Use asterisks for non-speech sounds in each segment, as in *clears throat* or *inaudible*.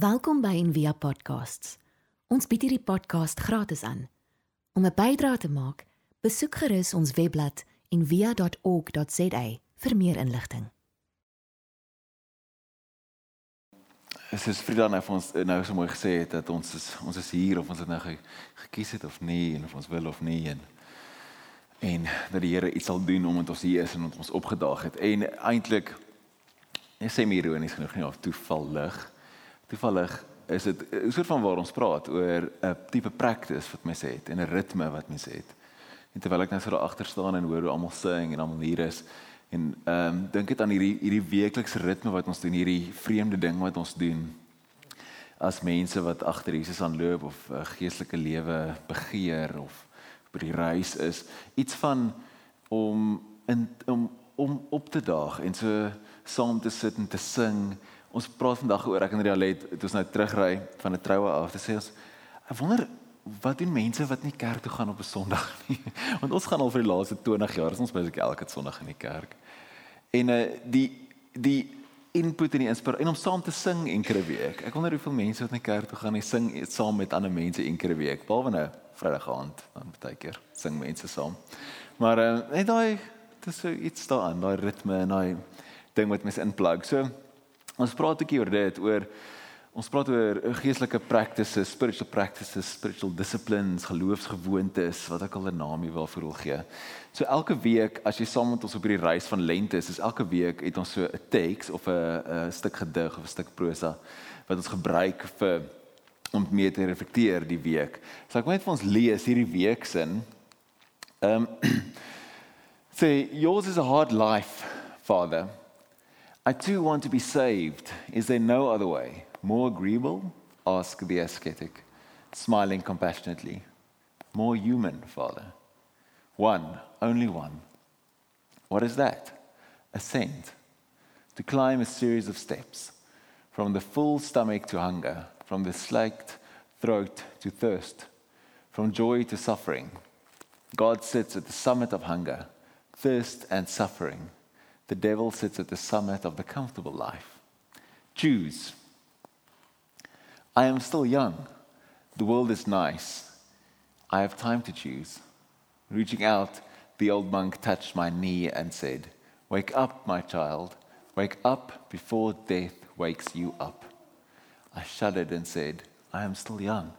Welkom by Envia Podcasts. Ons bied hierdie podcast gratis aan. Om 'n bydrae te maak, besoek gerus ons webblad en via.org.za vir meer inligting. Es is Frida nou vir ons nou so mooi gesê het dat ons is ons is hier of ons dit nou ge, gekies het of nie en of ons wil of nie en en dat die Here iets sal doen omdat ons hier is en ons opgedaag het. En eintlik is sê my ironies genoeg nie of toevallig. Toevallig is dit 'n soort van waar ons praat oor 'n tipe practice wat mense het en 'n ritme wat mense het. En terwyl ek nou so daar agter staan en hoor hoe almal sing en almal hier is en ehm um, dink dit aan hierdie hierdie weeklikse ritme wat ons doen, hierdie vreemde ding wat ons doen as mense wat agter Jesus aanloop of 'n geestelike lewe begeer of by die reis is, iets van om in om om op te daag en so saam te sit en te sing. Ons praat vandag oor ek en Rialet, het ons nou terugry van 'n troue af te sê ons ek wonder wat doen mense wat nie kerk toe gaan op 'n Sondag *laughs* nie? Want ons gaan al vir die laaste 20 jaar, ons basies elke Sondag in die kerk. En uh die die input en die inspirasie en om saam te sing enkele week. Ek wonder hoeveel mense wat na kerk toe gaan en sing saam met ander mense enkele week. Behalwe nou Vrydag aand, dan baie keer sing mense saam. Maar uh net daai dis so iets daaraan, daai ritme en daai ding wat mense inplug. So ons praat 'n bietjie oor dit, oor Ons praat oor geestelike practices, spiritual practices, spiritual disciplines, geloofsgewoontes, wat ek al 'n naam hier waarvoor wil gee. So elke week as jy saam met ons op hierdie reis van lente is, is elke week het ons so 'n text of 'n stuk gedig of 'n stuk prosa wat ons gebruik vir om mee te reflekteer die week. So ek wil net vir ons lees hierdie week se. Ehm *clears throat* um, say yours is a hard life, Father. I too want to be saved. Is there no other way? More agreeable? asked the ascetic, smiling compassionately. More human, Father. One, only one. What is that? Ascent. To climb a series of steps from the full stomach to hunger, from the slaked throat to thirst, from joy to suffering. God sits at the summit of hunger, thirst, and suffering. The devil sits at the summit of the comfortable life. Choose. I am still young. The world is nice. I have time to choose. Reaching out, the old monk touched my knee and said, Wake up, my child. Wake up before death wakes you up. I shuddered and said, I am still young.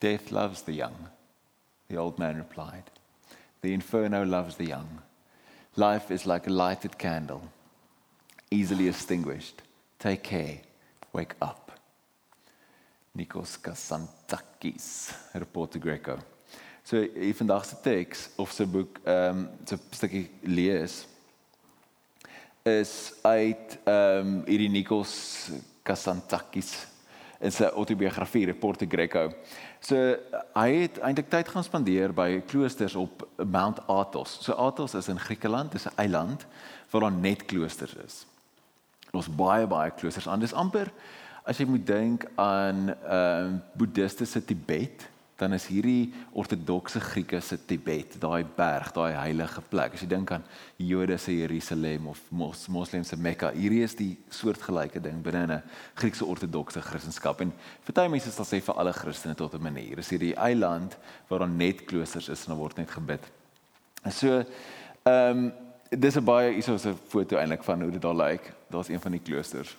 Death loves the young. The old man replied, The inferno loves the young. Life is like a lighted candle, easily extinguished. Take care. Wake up. Nikos Kasantakis, Reporter Greco. So hier vandag se teks of sy boek ehm um, so 'n stukkie lees is uit ehm um, hierdie Nikos Kasantakis in sy autobiografie Reporter Greco. So hy het eintlik tyd gaan spandeer by kloosters op Mount Athos. So Athos is in Griekeland, dis 'n eiland waar daar net kloosters is. Ons baie baie kloosters aan. Dis amper as jy moet dink aan ehm uh, boeddhiste se Tibet, dan is hierdie ortodokse Grieke se Tibet, daai berg, daai heilige plek. As jy dink aan Jode se Jerusalem of mos, Moslem se Mekka, hierdie is die soortgelyke ding binne 'n Griekse ortodokse Christendom. En party mense sal sê vir alle Christene tot 'n manier. Is hierdie eiland waar daar net kloosters is en daar word net gebid. En so ehm um, dis 'n baie hierso 'n foto eintlik van hoe dit daar lyk. Daar's een van die kloosters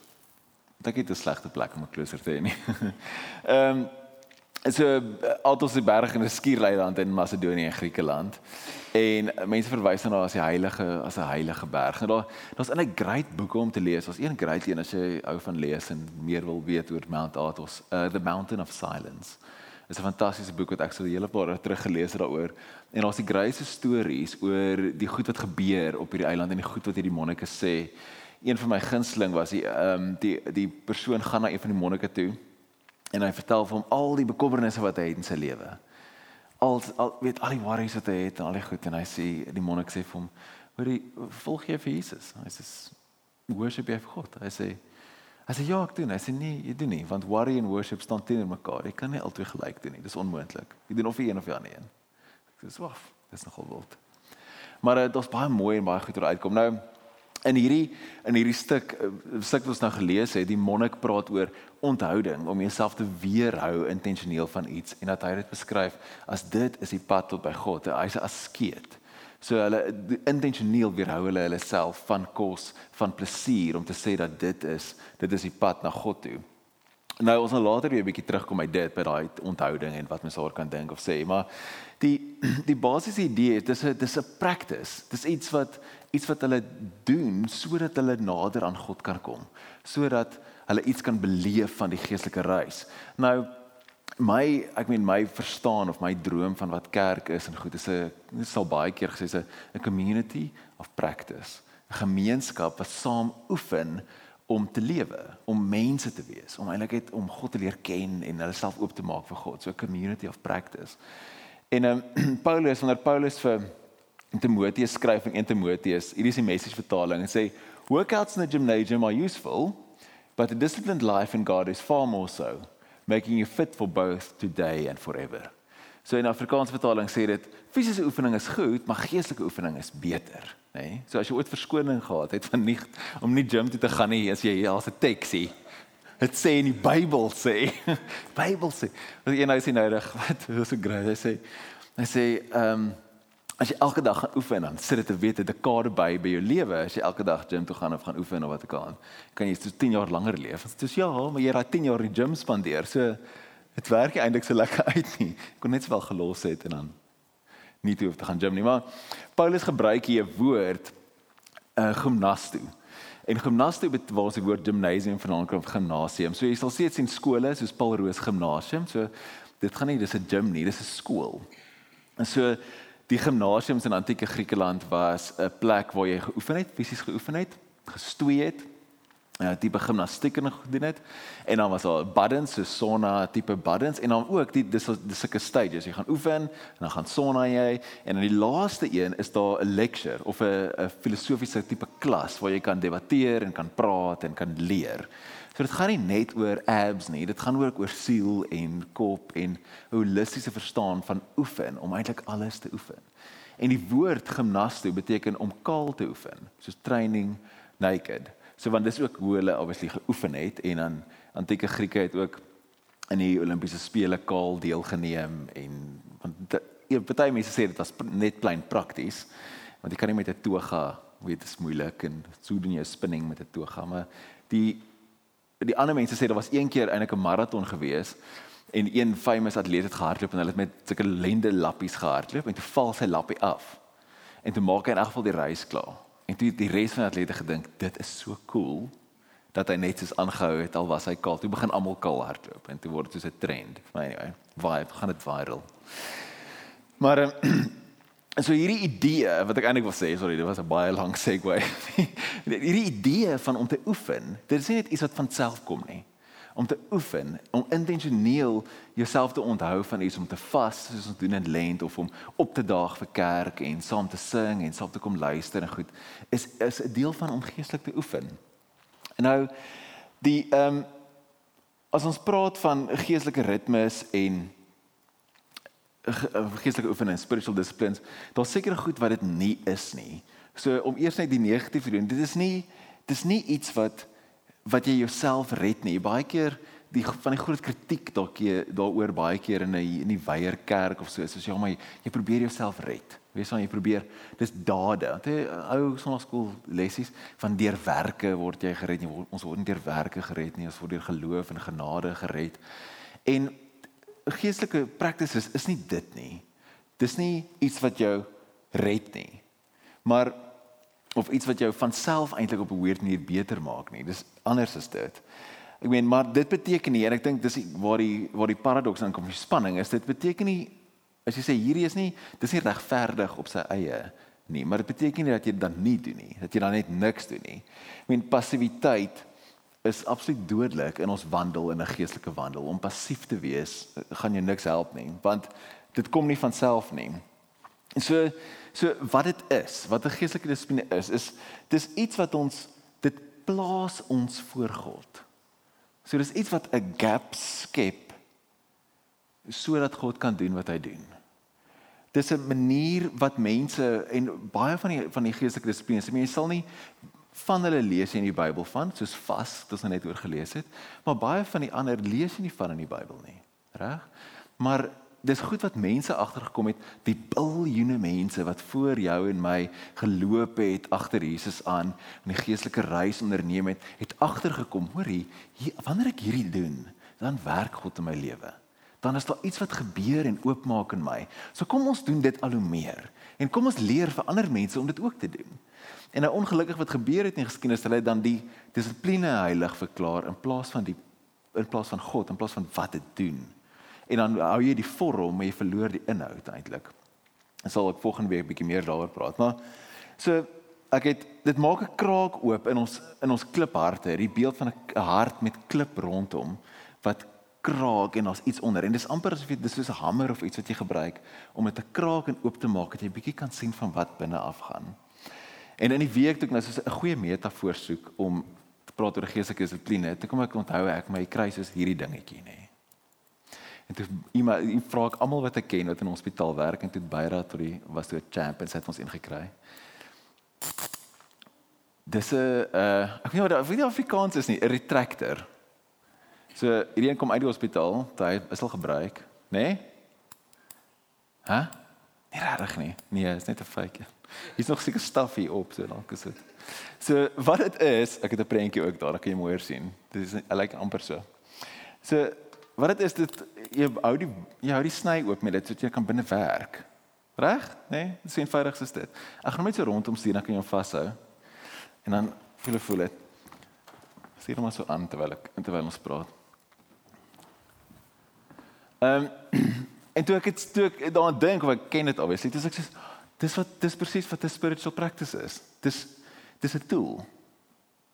Dit is 'n slegte plek om 'n klooster te hê nie. *laughs* Ehm um, so Altos die berg in 'n skiereiland in Macedonië en Griekeland. En mense verwys na as die heilige as 'n heilige berg. En daar daar's 'n great boeke om te lees. Daar's een great een as jy ou van lees en meer wil weet oor Mount Athos, uh, The Mountain of Silence. Dit is 'n fantastiese boek wat ek so 'n hele paar terug gelees het daaroor. En daar's die greatste stories oor die goed wat gebeur op hierdie eiland en die goed wat hierdie monnike sê een van my gunsteling was die ehm um, die die persoon gaan na een van die monnike toe en hy vertel vir hom al die bekommernisse wat hy het in sy lewe. Al al weet al die worries wat hy het en al die goed en hy sê die monnik sê vir hom, "Hoor jy volg jy vir Jesus?" Hy sê, "Worship jy vir God?" Hy sê, "Hy sê ja, ek doen." Hy sê, "Nee, jy doen nie, want worry en worship staan teenoor mekaar. Jy kan nie albei gelyk doen nie. Dis onmoontlik. Jy doen of die een of die ander een." Ek sê, "Swaf, dis nogal wild." Maar uh, dit was baie mooi en baie goed uitkom. Nou In hierdie in hierdie stuk eh, stuk wat ons nou gelees het, die monnik praat oor onthouding om jouself te weerhou intentioneel van iets en dat hy dit beskryf as dit is die pad tot by God. Hy's 'n askeet. So hulle intentioneel weerhou hulle hulle self van kos, van plesier om te sê dat dit is dit is die pad na God toe. Nou ons gaan later weer 'n bietjie terugkom by dit by daai onthouding en wat mens daar kan dink of sê, maar die *clears throat* die basiese idee is dis 'n dis 'n practice. Dis iets wat iets wat hulle doen sodat hulle nader aan God kan kom, sodat hulle iets kan beleef van die geestelike reis. Nou my ek meen my verstaan of my droom van wat kerk is en goed is 'n sal baie keer gesê is 'n community of practice, 'n gemeenskap wat saam oefen om te lewe, om mense te wees, om eintlik net om God te leer ken en hulle self oop te maak vir God, so 'n community of practice. En ehm um, *clears throat* Paulus, wanneer Paulus vir Timoteus skryf in 1 Timoteus, hierdie is die message vertaling en sê workouts in the gymnasium are useful, but a disciplined life in God is far more so, making you fit for both today and forever. So in Afrikaanse vertaling sê dit fisiese oefening is goed, maar geestelike oefening is beter nê. Nee? So as jy ooit verskoning gehad het van nie om nie gym toe te gaan nie, as jy as 'n taxi. Dit sê in die Bybel sê. *laughs* Bybel sê. Wat jy nou sê nodig, *laughs* wat hoe so groot hy sê. Hy sê ehm um, as jy elke dag gaan oefen dan sit dit te weet 'n dekade by by jou lewe as jy elke dag gym toe gaan of gaan oefen of wat ook al. Kan jy so 10 jaar langer leef. Dit is ja, maar jy raai 10 jaar in die gym spandeer. So dit werk eintlik so lekker uit nie. Ek kon net wel gelos het en dan nie toe hoef te gaan gym nie, maar Paulus gebruik hier 'n woord uh, gimnasto. En gimnasto betekent waar die woord gymnasium vandaan kom, gimnasium. So jy sal sien dit in skole soos Paul Roos Gimnasium. So dit gaan nie dis 'n gym nie, dis 'n skool. En so die gimnasiums in antieke Griekeland was 'n plek waar jy geoefen het, fisies geoefen het, gestoei het, uh, tipe gimnastiek en gedoen het en dan was daar buttons so sauna tipe buttons en dan ook die dis dis sulke stages jy gaan oefen en dan gaan sauna jy en dan die laaste een is daar 'n lecture of 'n 'n filosofiese tipe klas waar jy kan debatteer en kan praat en kan leer. So dit gaan nie net oor abs nie, dit gaan ook oor siel en kop en holistiese verstaan van oefen om eintlik alles te oefen. En die woord gimnasto beteken om kaal te oefen, soos training naked. So want dis ook hoe hulle obviously geoefen het en dan antieke Grieke het ook in die Olimpiese spele kaal deelgeneem en want party mense sê dit was net klein prakties want jy kan nie met 'n toga weet dit is moeilik en so doen jy spinning met 'n toga maar die die ander mense sê daar was een keer eintlik 'n maraton gewees en een famous atleet het gehardloop en hulle het met sulke lende lappies gehardloop en toe val sy lappie af. En toe maak hy in elk geval die reis klaar En toe die res van die atlete gedink, dit is so cool dat hy net soos aangehou het al was hy kaal. Toe begin almal kaal hardloop en toe word dit soos 'n trend. Maar anyway, vibe, gaan dit viral. Maar en um, *clears throat* so hierdie idee wat ek eintlik wil sê, sorry, dit was 'n baie lang segue. *laughs* hierdie idee van om te oefen, dit is nie net iets wat van self kom nie om te oefen, om intentioneel jouself te onthou van iets om te vas soos ons doen in lent of om op te daag vir kerk en saam te sing en saam te kom luister en goed is is 'n deel van om geestelik te oefen. En nou die ehm um, as ons praat van geestelike ritmes en geestelike oefening, spiritual disciplines, daar's seker goed wat dit nie is nie. So om eers net die negatief te doen, dit is nie dis nie iets wat wat jy jouself red nie. Baie keer die van die groot kritiek dalk daaroor baie keer in 'n in die weier kerk of so is soos ja jy, jy probeer jouself red. Wees dan jy probeer dis dade. Want jy ou sonnaskool lessies van deur werke word jy gered nie. Ons word nie deur werke gered nie, ons word deur geloof en genade gered. En geestelike practices is nie dit nie. Dis nie iets wat jou red nie. Maar of iets wat jou van self eintlik op 'n weird manier beter maak nie. Dis anders as dit. Ek meen, maar dit beteken nie en ek dink dis waar die waar die paradoks in kom, die spanning is dit beteken nie as jy sê hierdie is nie dis nie regverdig op sy eie nie, maar dit beteken nie dat jy dit dan nie doen nie, dat jy dan net niks doen nie. Ek meen passiwiteit is absoluut dodelik in ons wandel in 'n geestelike wandel. Om passief te wees gaan jou niks help nie, want dit kom nie van self nie. En so So wat dit is, wat 'n geestelike dissipline is, is dis iets wat ons plaas ons voor God. So dis iets wat 'n gap skep sodat God kan doen wat hy doen. Dis 'n manier wat mense en baie van die van die geestelike dissiplines, mense sal nie van hulle lees jy in die Bybel van, soos vas, wat ons nou net oor gelees het, maar baie van die ander lees jy nie van in die Bybel nie. Reg? Maar dis goed wat mense agtergekom het, die biljoene mense wat voor jou en my geloop het agter Jesus aan en die geestelike reis onderneem het, het agtergekom, hoorie, hier, wanneer ek hierdie doen, dan werk God in my lewe. Dan is daar iets wat gebeur en oopmaak in my. So kom ons doen dit al hoe meer. En kom ons leer vir ander mense om dit ook te doen. En nou ongelukkig wat gebeur het in geskiedenis, hulle het dan die dissipline heilig verklaar in plaas van die in plaas van God, in plaas van wat dit doen en dan hou jy die vorm maar jy verloor die inhoud eintlik. Ek sal ek volgende week bietjie meer daaroor praat, maar so ek het dit maak 'n kraak oop in ons in ons klipharte, hierdie beeld van 'n hart met klip rondom wat kraak en daar's iets onder en dis amper asof jy dis soos 'n hamer of iets wat jy gebruik om dit te kraak en oop te maak dat jy bietjie kan sien van wat binne afgaan. En in die week toe ek nou so 'n goeie metafoor soek om te praat oor geestelike dissipline, toe kom ek onthou ek my kry soos hierdie dingetjie nê. En toe iemand vra ek almal wat ek ken wat in 'n hospitaal werk en toe Beyra tot die was toe 'n champ en sy het ons ingekry. Dis 'n uh ek weet nie wat weet nie Afrikaans is nie, 'n retractor. So hierdie een kom uit die hospitaal, hy is al gebruik, nê? Nee? Hæ? Nie reg nie. Nee, is net 'n fake. Hier's nog seker staf hier op, so is dit. So wat dit is, ek het 'n prentjie ook daar, dan kan jy mooier sien. Dit is I like amper so. So wat dit is dit jy hou die jy hou die sny oop met dit sodat jy kan binne werk. Reg? Né? Nee? Dis eenvoudig soos dit. Ek gaan net so rondom stuur dan kan jy hom vashou. En dan voel ek voel dit. Stuur hom so aan terwyl ek terwyl ons praat. Ehm um, *clears throat* en toe ek het toe ek daaraan dink of ek ken dit obviously, dis ek sê dis wat dis presies wat 'n spiritual practice is. Dis dis 'n tool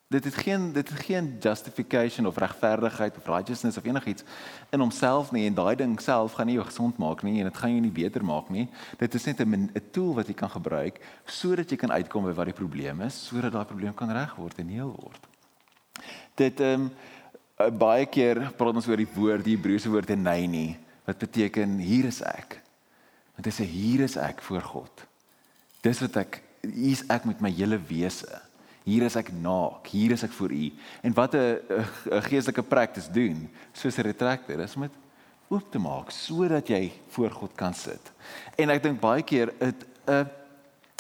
dit het geen dit het geen justification of regverdigheid of righteousness of enigiets in homself nie en daai ding self gaan nie jou gesond maak nie en dit gaan jou nie beter maak nie. Dit is net 'n 'n tool wat jy kan gebruik sodat jy kan uitkom by wat die probleem is sodat daai probleem kan reg word en heel word. Dit ehm um, baie keer praat ons oor die woord die Hebreëse woord enai wat beteken hier is ek. Want dit sê hier is ek voor God. Dis wat ek hier is ek met my hele wese hier is ek naak, hier is ek vir u. En wat 'n geestelike praktis doen, soos 'n retractor, is om dit oop te maak sodat jy voor God kan sit. En ek dink baie keer 'n 'n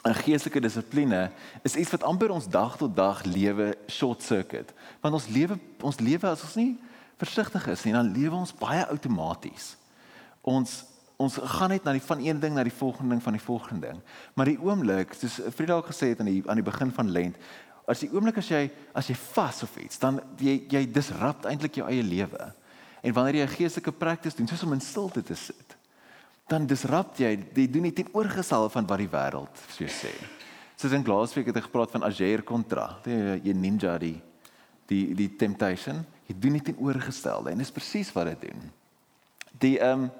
'n geestelike dissipline is iets wat amper ons dag tot dag lewe short circuit. Want ons lewe ons lewe as ons nie versigtig is nie, dan lewe ons baie outomaties. Ons ons gaan net na die van een ding na die volgende ding van die volgende ding. Maar die oomblik, soos Frieda al gesê het aan die aan die begin van lent, as die oomblik as jy as jy vas of iets, dan jy jy disrupt eintlik jou eie lewe. En wanneer jy 'n geestelike praktis doen, soos om in stilte te sit, dan disrupt jy, jy doen dit teenoorgestel van wat die wêreld so sê. Soos in laasweek het ek gepraat van Ager kontra, die jy ninja die die die temptation, jy doen dit teenoorgestelde en dis presies wat dit doen. Die ehm um,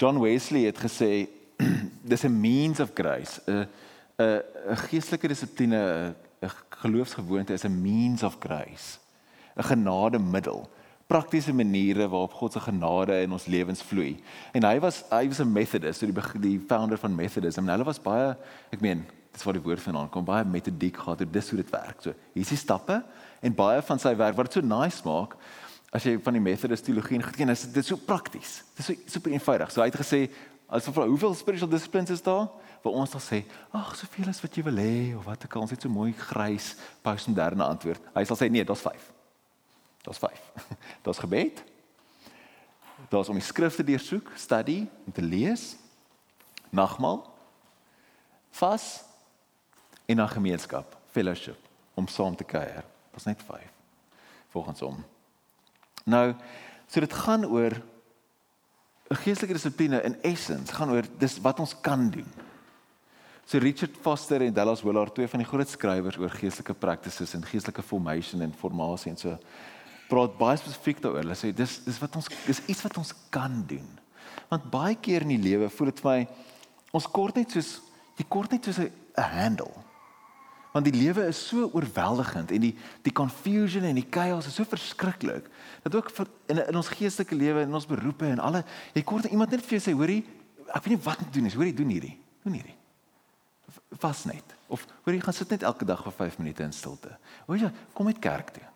John Wesley het gesê *clears throat* dis 'n means of grace, 'n 'n 'n geestelike dissipline 'n geloofsgewoonte is 'n means of grace, 'n genademiddel, praktiese maniere waarop God se genade in ons lewens vloei. En hy was hy was 'n Methodist, so die die founder van Methodism. En hulle was baie, ek meen, dis waar die woord vandaan kom, baie metodiek gehad oor dis hoe dit werk. So, hier is die stappe en baie van sy werk wat dit so nice maak as jy van die Methodist teologie geken, is dit so prakties. Dit is so super eenvoudig. So hy het gesê, as jy vra hoeveel spiritual disciplines is daar? Waar ons dan sê, "Ag, soveel as wat jy wil hê of wat ek al ons het so mooi grys postmoderne antwoord." Hy sal sê, "Nee, daar's 5." Daar's 5. *laughs* Daar's gebed. Daar's om die skrifte deursoek, study en te lees. Nagmaal. Vas en na gemeenskap, fellowship om saam te kuier. Daar's net 5 volgens hom. Nou, so dit gaan oor 'n geestelike dissipline in essence, gaan oor dis wat ons kan doen. So Richard Foster en Dallas Willard, twee van die groot skrywers oor geestelike practices en geestelike formation en formasie en so praat baie spesifiek daaroor. Hulle sê dis dis wat ons dis iets wat ons kan doen. Want baie keer in die lewe voel dit vir my ons kort net soos jy kort net soos 'n handle. Want die lewe is so oorweldigend en die die confusion en die chaos is so verskriklik dat ook vir, in in ons geestelike lewe en ons beroepe en alle jy kort iemand net vir jou sê hoorie ek weet nie wat om doen is hoorie doen hierdie doen hierdie vas net. Of hoor jy gaan sit net elke dag vir 5 minute in stilte. Hoor jy, kom met kerk toe.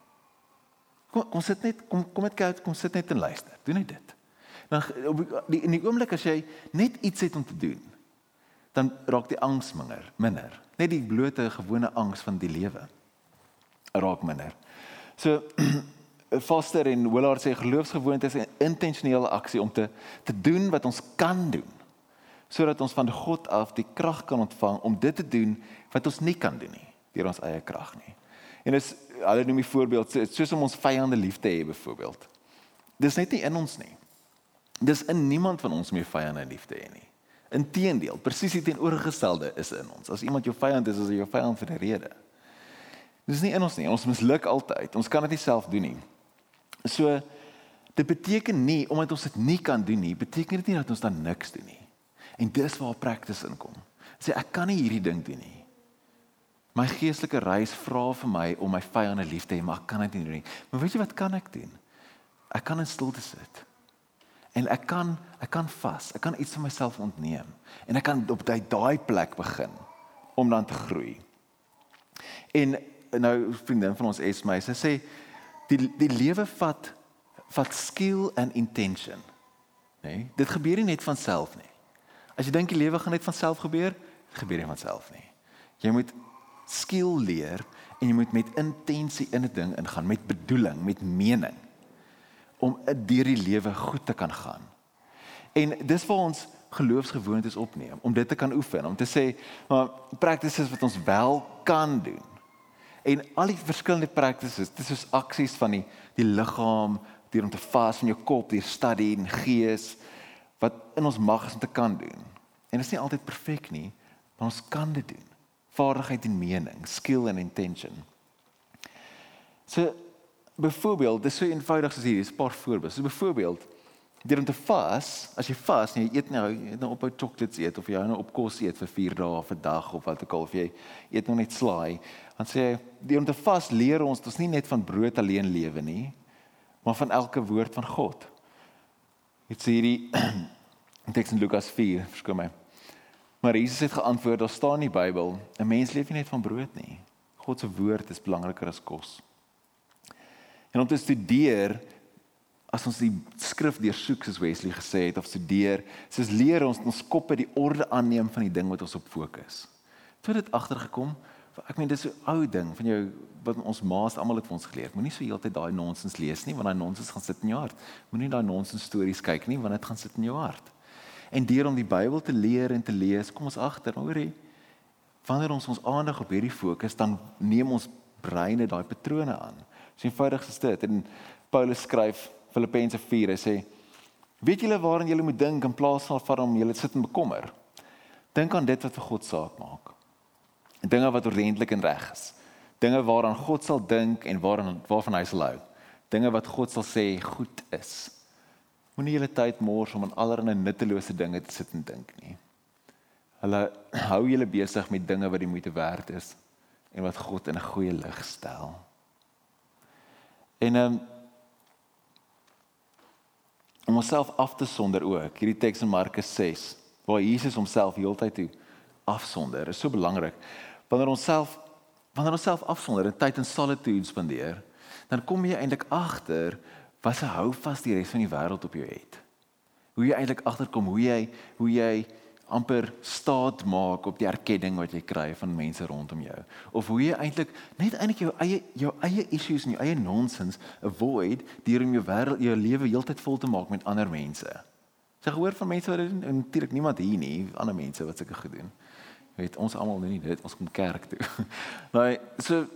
Kom kom sit net kom kom met kerk, kom sit net en luister. Doen net dit. Dan op die in die oomblik as jy net iets het om te doen, dan raak die angs minder, minder. Net die blote gewone angs van die lewe raak minder. So *clears throat* Foster en Willard sê geloofsgewoonte is 'n intentionele aksie om te te doen wat ons kan doen sodat ons van God af die krag kan ontvang om dit te doen wat ons nie kan doen nie deur ons eie krag nie. En dis hulle noem die voorbeeld soos om ons vyande lief te hê byvoorbeeld. Dis net nie in ons nie. Dis in niemand van ons meer vyande lief te hê nie. Inteendeel, presies die teenoorgestelde is in ons. As iemand jou vyand is, is hy jou vyand vir 'n rede. Dis nie in ons nie. Ons misluk altyd. Ons kan dit nie self doen nie. So dit beteken nie omdat ons dit nie kan doen nie, beteken dit nie dat ons dan niks doen nie. En dis waar practice inkom. Sê ek kan nie hierdie ding doen nie. My geestelike reis vra vir my om my vyande lief te hê, maar ek kan dit nie doen nie. Maar weet jy wat kan ek doen? Ek kan in stilte sit. En ek kan ek kan vas. Ek kan iets van myself ontneem en ek kan op daai daai plek begin om dan te groei. En nou vriendin van ons Esme, sy sê die die lewe vat vat skill and intention. Nee, dit gebeur nie net van self nie. As jy dink die lewe gaan net van self gebeur, gebeur nie van self nie. Jy moet skill leer en jy moet met intensie in 'n ding ingaan, met bedoeling, met mening om deur die lewe goed te kan gaan. En dis waar ons geloofsgewoontes opneem om dit te kan oefen, om te sê, maar practices wat ons wel kan doen En al die verskillende praktises, dit is soos aksies van die die liggaam, deur om te vas in jou kop, deur studie en gees wat in ons mag is om te kan doen. En dit is nie altyd perfek nie, maar ons kan dit doen. Vaardigheid en mening, skill and intention. So byvoorbeeld, dis so eenvoudig soos hier, 'n paar voorbeelde. So byvoorbeeld, deur om te vas, as jy vas en jy eet nou, jy eet nou op 'n chocolates eet of jy hou nou op kos eet vir 4 dae of 'n dag of wat ook al of jy eet nog net slaai, dan sê hy, deur om te vas leer ons dat ons nie net van brood alleen lewe nie, maar van elke woord van God. Dit sê hierdie *clears throat* teks in Lukas 4, verskoon my. Maar Jesus het geantwoord, daar staan in die Bybel, 'n mens leef nie net van brood nie. God se woord is belangriker as kos. En om te studeer as ons die skrif deursoek soos Wesley gesê het of studeer, soos leer ons ons koppe die orde aanneem van die ding wat ons op fokus. Toe dit agtergekom, ek meen dis 'n ou ding van jou wat ons maas almal het vir ons geleer. Moenie so heeltyd daai nonsens lees nie, want daai nonsens gaan sit in jou hart. Moenie daai nonsens stories kyk nie, want dit gaan sit in jou hart. En deur om die Bybel te leer en te lees, kom ons agter, hoorie, wanneer ons ons aandag op hierdie fokus, dan neem ons breine daai patrone aan. So eenvoudig is dit. En Paulus skryf Filippense 4 hy sê weet julle waaraan julle moet dink in plaas van om julle sit en bekommer dink aan dit wat vir God saak maak dinge wat ordentlik en reg is dinge waaraan God sal dink en waaraan waarvan hy sal hou dinge wat God sal sê goed is moenie julle tyd mors om aan allerlei nuttelose dinge te sit en dink nie hulle *clears throat* hou julle besig met dinge wat die moeite werd is en wat God in 'n goeie lig stel en ehm um, om onsself af te sonder ook. Hierdie teks in Markus 6 waar Jesus homself heeltyd toe afsonder. Is so belangrik. Wanneer ons self wanneer ons self afsonder en tyd in solitude spandeer, dan kom jy eintlik agter wat se hou vas die res van die wêreld op jou het. Hoe jy eintlik agterkom hoe jy hoe jy amper staat maak op die erkenning wat jy kry van mense rondom jou of hoe jy eintlik net eintlik jou eie jou eie issues en jou eie nonsens avoid deur om jou wêreld jou lewe heeltyd vol te maak met ander mense. Jy gehoor van mense wat dit doen en natuurlik niemand hier nie, ander mense wat sulke gedoen. Jy weet ons almal doen nie dit, ons kom kerk toe. *laughs* Nou so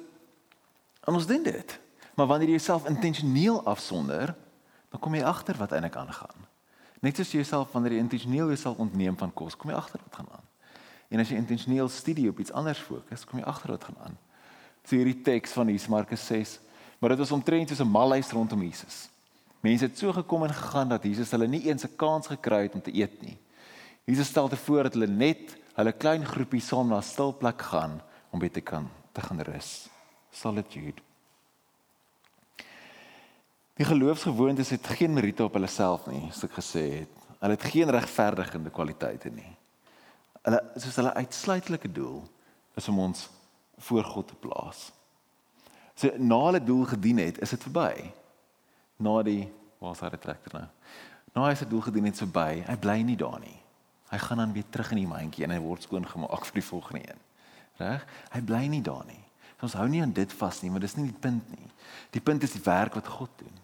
ons doen dit. Maar wanneer jy jouself intentioneel afsonder, dan kom jy agter wat eintlik aangaan. Net soos jy jouself wanneer jy intentioneel jouself ontneem van kos, kom jy agter wat gaan aan. En as jy intentioneel studie op iets anders fokus, kom jy agter wat gaan aan. So hierdie teks van hier Markus 6, maar dit was omtrent soos 'n malhuis rondom Jesus. Mense het so gekom en gegaan dat Jesus hulle nie eens 'n kans gekry het om te eet nie. Jesus stel te voor dat hulle net hulle klein groepie saam na 'n stil plek gaan om by te kan te gaan rus. Solitude. Die geloofsgewoontes het geen meriete op hulle self nie, soos ek gesê het. Hulle het geen regverdigende kwaliteite nie. hulle soos hulle uitsluitlike doel is om ons voor God te plaas. So na hulle doel gedien het, is dit verby. Na die waar's hy trekker nou? Na hy se doel gedien het verby, hy bly nie daar nie. Hy gaan dan weer terug in die mandjie en hy word skoon gemaak vir die volgende een. Reg? Hy bly nie daar nie. Ons hou nie aan dit vas nie, maar dis nie die punt nie. Die punt is die werk wat God doen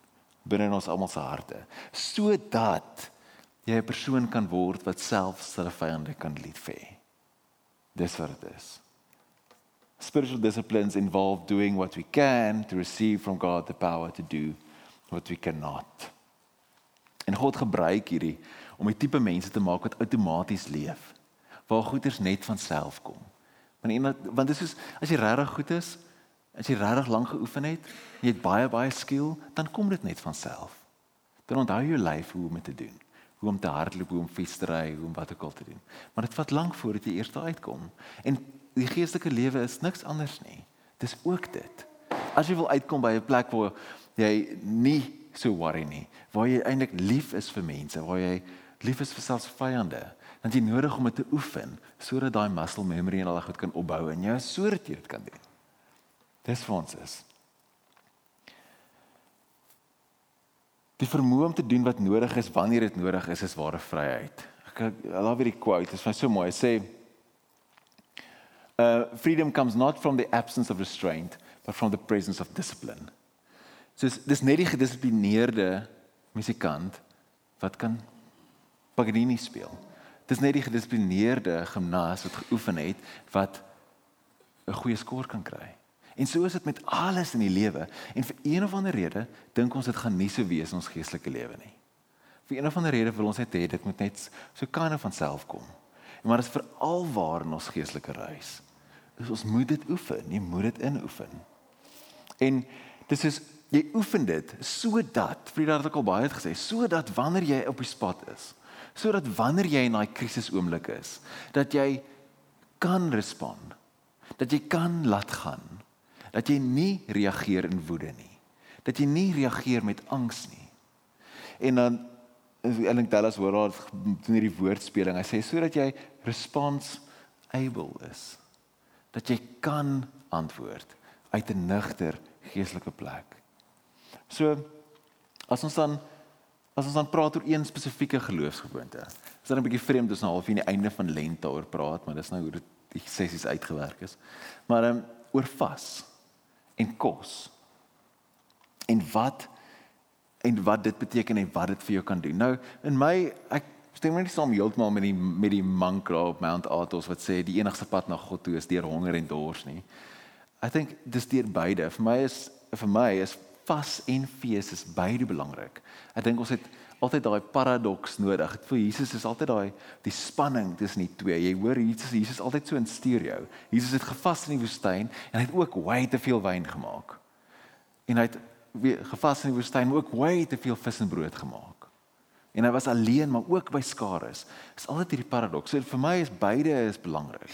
binne in ons almal se harte, sodat jy 'n persoon kan word wat self sy vyande kan lief hê. Dis wat dit is. Spiritual disciplines involve doing what we can to receive from God the power to do what we cannot. En God gebruik hierdie om 'n tipe mense te maak wat outomaties leef, waar goeders net van self kom. Want iemand want dit is as jy regtig goed is, as jy regtig lank geoefen het, jy het baie baie skill, dan kom dit net van self. Dan onthou jy lyf hoe om dit te doen. Hoe om te hardloop, hoe om fiets te ry, hoe om wat ook al te doen. Maar dit vat lank voordat jy eers daar uitkom. En die geestelike lewe is niks anders nie. Dis ook dit. As jy wil uitkom by 'n plek waar jy nie so worry nie, waar jy eintlik lief is vir mense, waar jy lief is vir selfs vyande, dan jy nodig om dit te oefen sodat daai muscle memory en al goed kan opbou en jy sodat jy dit kan doen. Dis vir ons is. Die vermoë om te doen wat nodig is wanneer dit nodig is, is ware vryheid. Ek laat weer die quote, dit is vir so mooi. Hy sê uh freedom comes not from the absence of restraint, but from the presence of discipline. So dis net die gedissiplineerde musikant wat kan Paganini speel. Dis net die gedissiplineerde gimnas wat geoefen het wat 'n goeie skoor kan kry. En so is dit met alles in die lewe. En vir een of ander rede dink ons dit gaan nie so wees in ons geestelike lewe nie. Vir een of ander rede wil ons net hê dit moet net so kan van self kom. Maar dit is veral waar in ons geestelike reis. Dus ons moet dit oefen, jy moet dit inoefen. En dis is jy oefen dit sodat Frieda het ook al baie gesê sodat wanneer jy op die spot is sodat wanneer jy in daai krisis oomblik is dat jy kan respond dat jy kan laat gaan dat jy nie reageer in woede nie dat jy nie reageer met angs nie. En dan Ellen Dallas hoor haar doen hierdie woordspeling hy sê sodat jy response able is dat jy kan antwoord uit 'n nugter geestelike plek So as ons dan as ons dan praat oor een spesifieke geloofsgewoonte. Is dit 'n bietjie vreemd as nou half in die einde van lent daaroor praat, maar dis nou hoe dit die sessies uitgewerk is. Maar ehm um, oor vas en kos. En wat en wat dit beteken en wat dit vir jou kan doen. Nou in my ek stem nie saam heeltemal met die met die monk op Mount Athos wat sê die enigste pad na God toe is deur honger en dors nie. I think dis deur beide. Vir my is vir my is vas en fees is beide belangrik. Ek dink ons het altyd daai paradoks nodig. Voel Jesus is altyd daai die spanning tussen die twee. Jy hoor Jesus Jesus altyd so in stereo. Jesus het gevas in die woestyn en hy het ook way te veel wyn gemaak. En hy het weer gevas in die woestyn ook way te veel vis en brood gemaak. En hy was alleen maar ook by skare is. Is altyd hierdie paradoks. So vir my is beide is belangrik.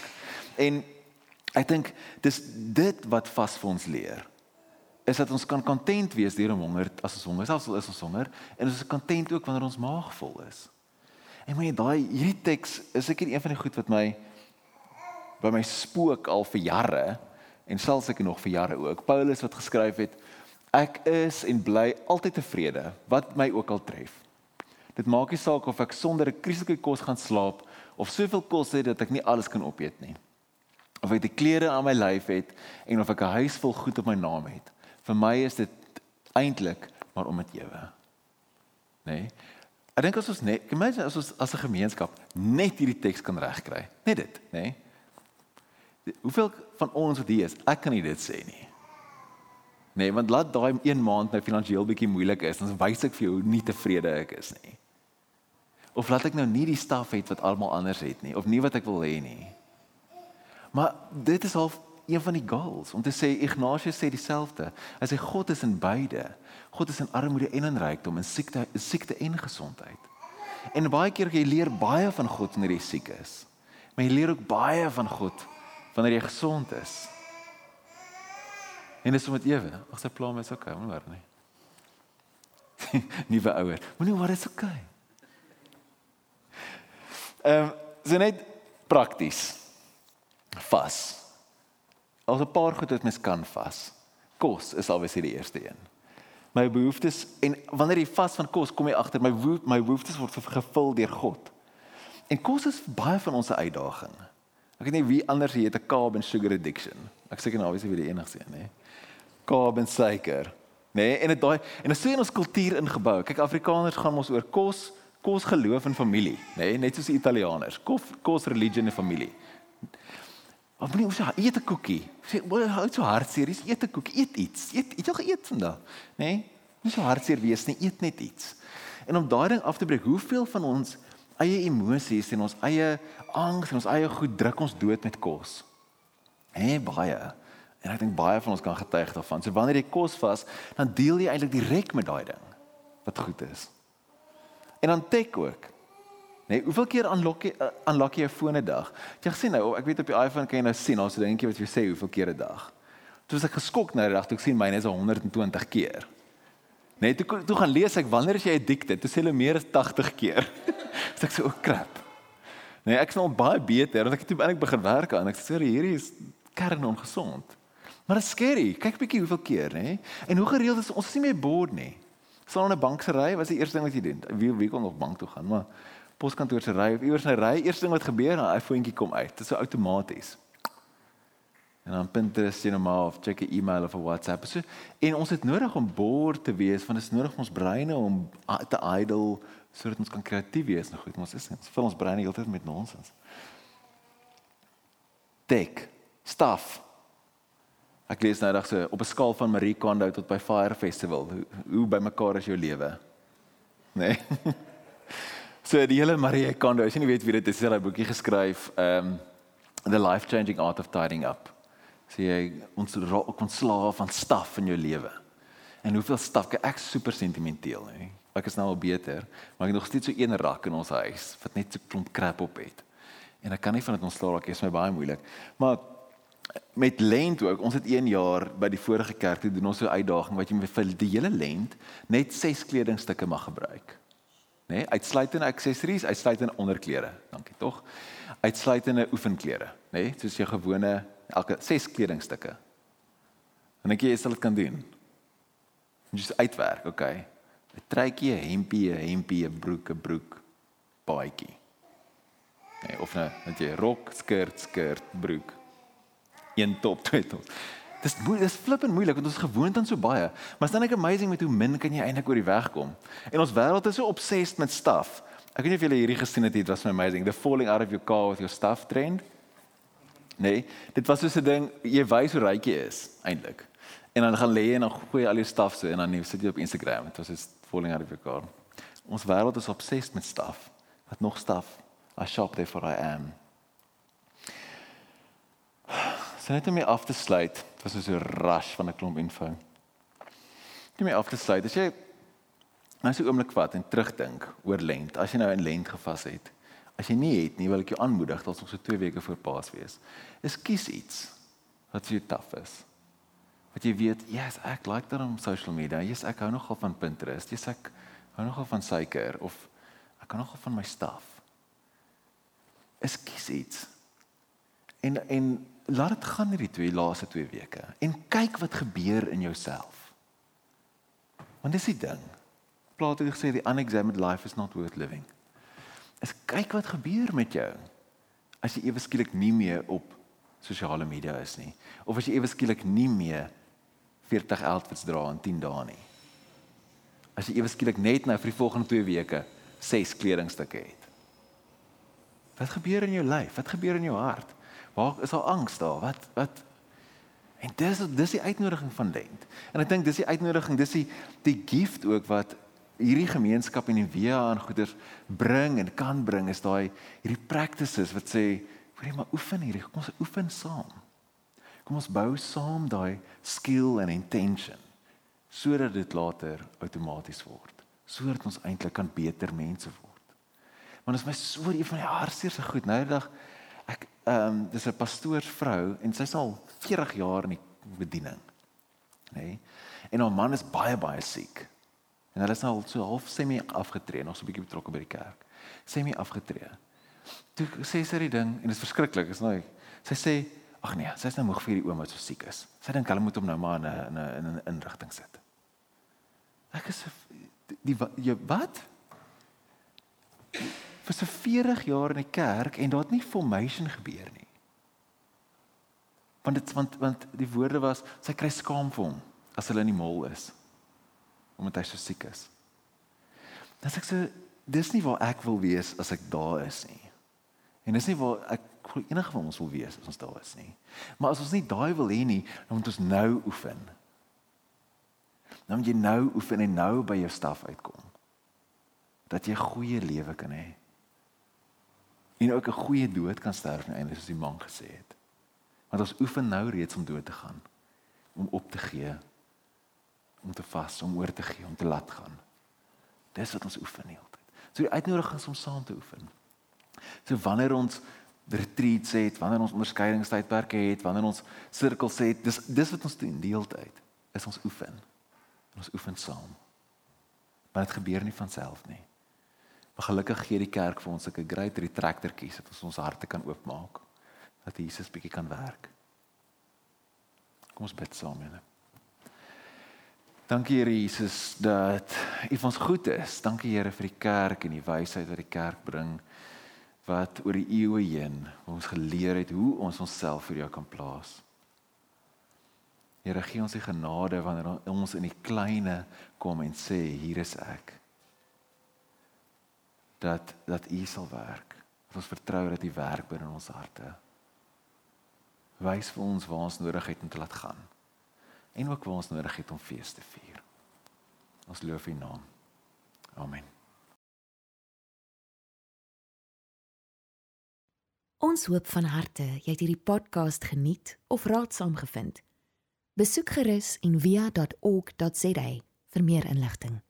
En ek dink dis dit wat vas vir ons leer is dat ons kan content wees deur om honger as ons honger selfs is ons honger en ons is content ook wanneer ons maag vol is. En my daai hierdie teks is seker een van die goed wat my by my spook al vir jare en sal seker nog vir jare ook. Paulus wat geskryf het ek is en bly altyd tevrede wat my ook al tref. Dit maak nie saak of ek sonder 'n kriselike kos gaan slaap of soveel kos het dat ek nie alles kan opeet nie. Of ek die klere aan my lyf het en of ek 'n huis vol goed op my naam het vir my is dit eintlik maar om dit ewe. Nê? Nee? Ek dink as ons net, imagine as ons as 'n gemeenskap net hierdie teks kan regkry. Net dit, nê? Nee? Hoeveel van ons wat hier is, ek kan nie dit sê nie. Nee, want laat daai een maand nou finansiëel bietjie moeilik is, dan wys ek vir jou hoe nie tevrede ek is nie. Of laat ek nou nie die staf het wat almal anders het nie, of nie wat ek wil hê nie. Maar dit is half een van die goals om te sê Ignatius sê dieselfde. Hy sê God is in beide. God is in armoede en in rykdom, in siekte, in siekte en gesondheid. En baie keer jy leer baie van God wanneer jy siek is. Maar jy leer ook baie van God wanneer jy gesond is. En dis sommer ewe. Ag sy plan is okay, moenie worry nie. *laughs* Nuwe ouer. Moenie worry, is okay. Ehm um, so net Prakties. Vas. Al 'n paar goed wat mens kan vas. Kos is alwees die eerste een. My behoeftes en wanneer jy vas van kos kom jy agter my my behoeftes word gevul deur God. En kos is baie van ons uitdaging. Ek weet nie wie anders het 'n carb and sugar addiction. Ek seker nou obviously wie die enigste een, hè. Carb en suiker. Nee, en dit daai en dit sê in ons kultuur ingebou. Kyk, Afrikaners gaan ons oor kos, kos geloof en familie, nê, nee, net soos die Italianers. Kos, kos religion en familie. Maar moenie ons eet 'n koekie. Sê, "Hoe hou so hartseer? Dis eet 'n koekie, eet iets. Eet, eet jy geëet vandag?" Nê? Nee? Nie so hartseer wees nie, eet net iets. En om daai ding af te breek, hoeveel van ons eie emosies en ons eie angs en ons eie goed druk ons dood met kos? Hè, baie. En ek dink baie van ons kan getuig daarvan. So wanneer jy kos vas, dan deel jy eintlik direk met daai ding wat goed is. En dan tek ook. Nee, hoeveel keer aanlok jy aanlok jy jou foon 'n dag? Jy gesien nou, ek weet op die iPhone kan jy nou sien, ons dingetjie wat jy sê hoeveel keer 'n dag. Toe was ek geskok nou die dag toe ek sien myne is 120 keer. Nee, toe toe gaan lees ek wanneer is jy addicted? Toe sê hulle meer as 80 keer. *laughs* so ek sê o, oh, crap. Nee, ek is nou baie beter want ek het toe eintlik begin werk aan. Ek sê hierdie is kern ongesond. Maar dit is scary. Kyk bietjie hoeveel keer, nê? En hoe gereeld is ons nie meer bored nie. Sal in 'n bank se ry, was die eerste ding wat jy doen. Wie wie kon nog bank toe gaan, maar poskantoor se ry of iewers 'n ry, eerste ding wat gebeur, 'n iPhone-tjie kom uit. Dit is so outomaties. En dan Pinterest jy nou maar of check 'n e-mail of 'n WhatsApp. So en ons het nodig om bored te wees, want dit is nodig om ons breine om te idle sodat ons kan kreatief wees. Nou goed, ons is ons vul ons breine heeltyd met nonsens. Tech, stuff. Ek lees nou reg so op 'n skaal van Marie Kondo tot by Fire Festival. Hoe, hoe bymekaar is jou lewe? Nee. *laughs* So die hele Marie Kondo, as jy nie weet wie dit is, het hy 'n boekie geskryf, um The Life Changing Art of Tidying Up. Sê jy ons raak ontslaaf van staf in jou lewe. En hoeveel staf, ek super sentimenteel, hè. Ek is nou al beter, maar ek het nog steeds so een rak in ons huis wat net so klomp krap op het. En ek kan nie van dit ontslaa raak, dit is my baie moeilik. Maar met lent ook, ons het 1 jaar by die vorige kerk toe doen ons so 'n uitdaging wat jy vir die hele lent net 6 kledingstukke mag gebruik nê? Nee, uitsluitende aksessories, uitsluitende onderklere. Dankie tog. Uitsluitende oefenklere, nê? Nee, soos jou gewone elke 6 kledingstukke. En ek jy sal dit kan doen. Jy uitwerk, okay. 'n Truitjie, 'n hempie, 'n hempie, 'n broek, 'n broek, baadjie. Nee, of 'n net jy rok, skirt, skirt, broek. Een top, twee top. Dis dis flippend moeilik want ons gewoond aan so baie. Maar is dan net amazing met hoe min kan jy eintlik oor die weg kom. En ons wêreld is so obsessed met stuff. Ek weet nie of julle hierdie gesien het nie, dit was amazing. The falling out of your car with your stuff trend. Nee, dit was so 'n ding, jy wys hoe ryk jy is eintlik. En dan gaan lê en dan gooi al jou stuff so en dan net sit jy op Instagram. Dit was just falling out of your car. Ons wêreld is obsessed met stuff. Wat nog stuff? I shop there for I am. So net om mee af te sluit. Dit was so 'n rush van 'n klomp info. Net mee af te sluit. As jy nou so 'n oomblik vat en terugdink oor lent, as jy nou in lent gevas het. As jy nie het nie, wil ek jou aanmoedig dat ons so 2 weke voor Paas wees. Is kies iets wat vir jou taaf is. Wat jy weet, yes, ek like dat om social media. Yes, ek hou nogal van Pinterest. Yes, ek hou nogal van suiker of ek hou nogal van my staf. Is kies iets. En en laat dit gaan hierdie twee laaste twee weke en kyk wat gebeur in jouself. Want dis die ding. Plato het gesê the unexamined life is not worth living. Es kyk wat gebeur met jou as jy ewe skielik nie meer op sosiale media is nie of as jy ewe skielik nie meer 40 outfits dra in 10 dae nie. As jy ewe skielik net nou vir die volgende 2 weke 6 kledingstukke het. Wat gebeur in jou lyf? Wat gebeur in jou hart? Waar is al angs daar? Wat wat En dis dis die uitnodiging van Lent. En ek dink dis die uitnodiging, dis die die gift ook wat hierdie gemeenskap en die via aan goeders bring en kan bring is daai hierdie practices wat sê, "Hoerie, maar oefen hierdie, kom ons oefen saam." Kom ons bou saam daai skill en intention sodat dit later outomaties word, sodat ons eintlik kan beter mense word. Want dit is my so een van die hartseerste goed nou die dag ek ehm um, dis 'n pastoorsvrou en sy's al 40 jaar in die bediening. Nê? Nee? En haar man is baie baie siek. En hulle is al so half semi afgetree, nog so 'n bietjie betrokke by die kerk. Semi afgetree. Toe sê sy die ding en dit is verskriklik, is nou. Sy sê, "Ag nee, sy's nou moeg vir die oom wat so siek is." Sy dink hulle moet hom nou maar in 'n in 'n in 'n inrigting sit. Ek is die, die jy wat? Vir so 40 jaar in die kerk en daar het nie formation gebeur nie. Want dit want want die woorde was sy kry skaam vir hom as hulle in die mol is omdat hy so siek is. Sê ek so dis nie waar ek wil wees as ek daar is nie. En dis nie waar ek enige van ons wil wees as ons daar is nie. Maar as ons nie daai wil hê nie, dan moet ons nou oefen. Dan moet jy nou oefen en nou by jou staf uitkom. Dat jy 'n goeie lewe kan hê. En ook 'n goeie dood kan sterf aan die einde soos die man gesê het. Want ons oefen nou reeds om dood te gaan, om op te gee, om te vas, om oor te gee, om te laat gaan. Dis wat ons oefen heeltyd. So die uitnodiging is om saam te oefen. So wanneer ons retreats het, wanneer ons onderskeidingstydperke het, wanneer ons sirkels het, dis dis wat ons doen die hele tyd. Is ons oefen. Ons oefen saam. Maar dit gebeur nie van self nie. Maar gelukkig gee die kerk vir ons 'n great retractortjies dat ons ons harte kan oopmaak dat Jesus bietjie kan werk. Kom ons bid saam, Here. Dankie Here Jesus dat U ons goed is. Dankie Here vir die kerk en die wysheid wat die kerk bring wat oor die eeue heen ons geleer het hoe ons onsself vir jou kan plaas. Here gee ons die genade wanneer ons in die kleine kom en sê hier is ek. Dat dat U sal werk. Dat ons vertrou dat U werk binne ons harte. Wys vir ons waar ons nodig het om te laat gaan en ook waar ons nodig het om fees te vier. Ons loof U naam. Amen. Ons hoop van harte jy het hierdie podcast geniet of raadsaam gevind. Besoek gerus en via.ok.za vir meer inligting.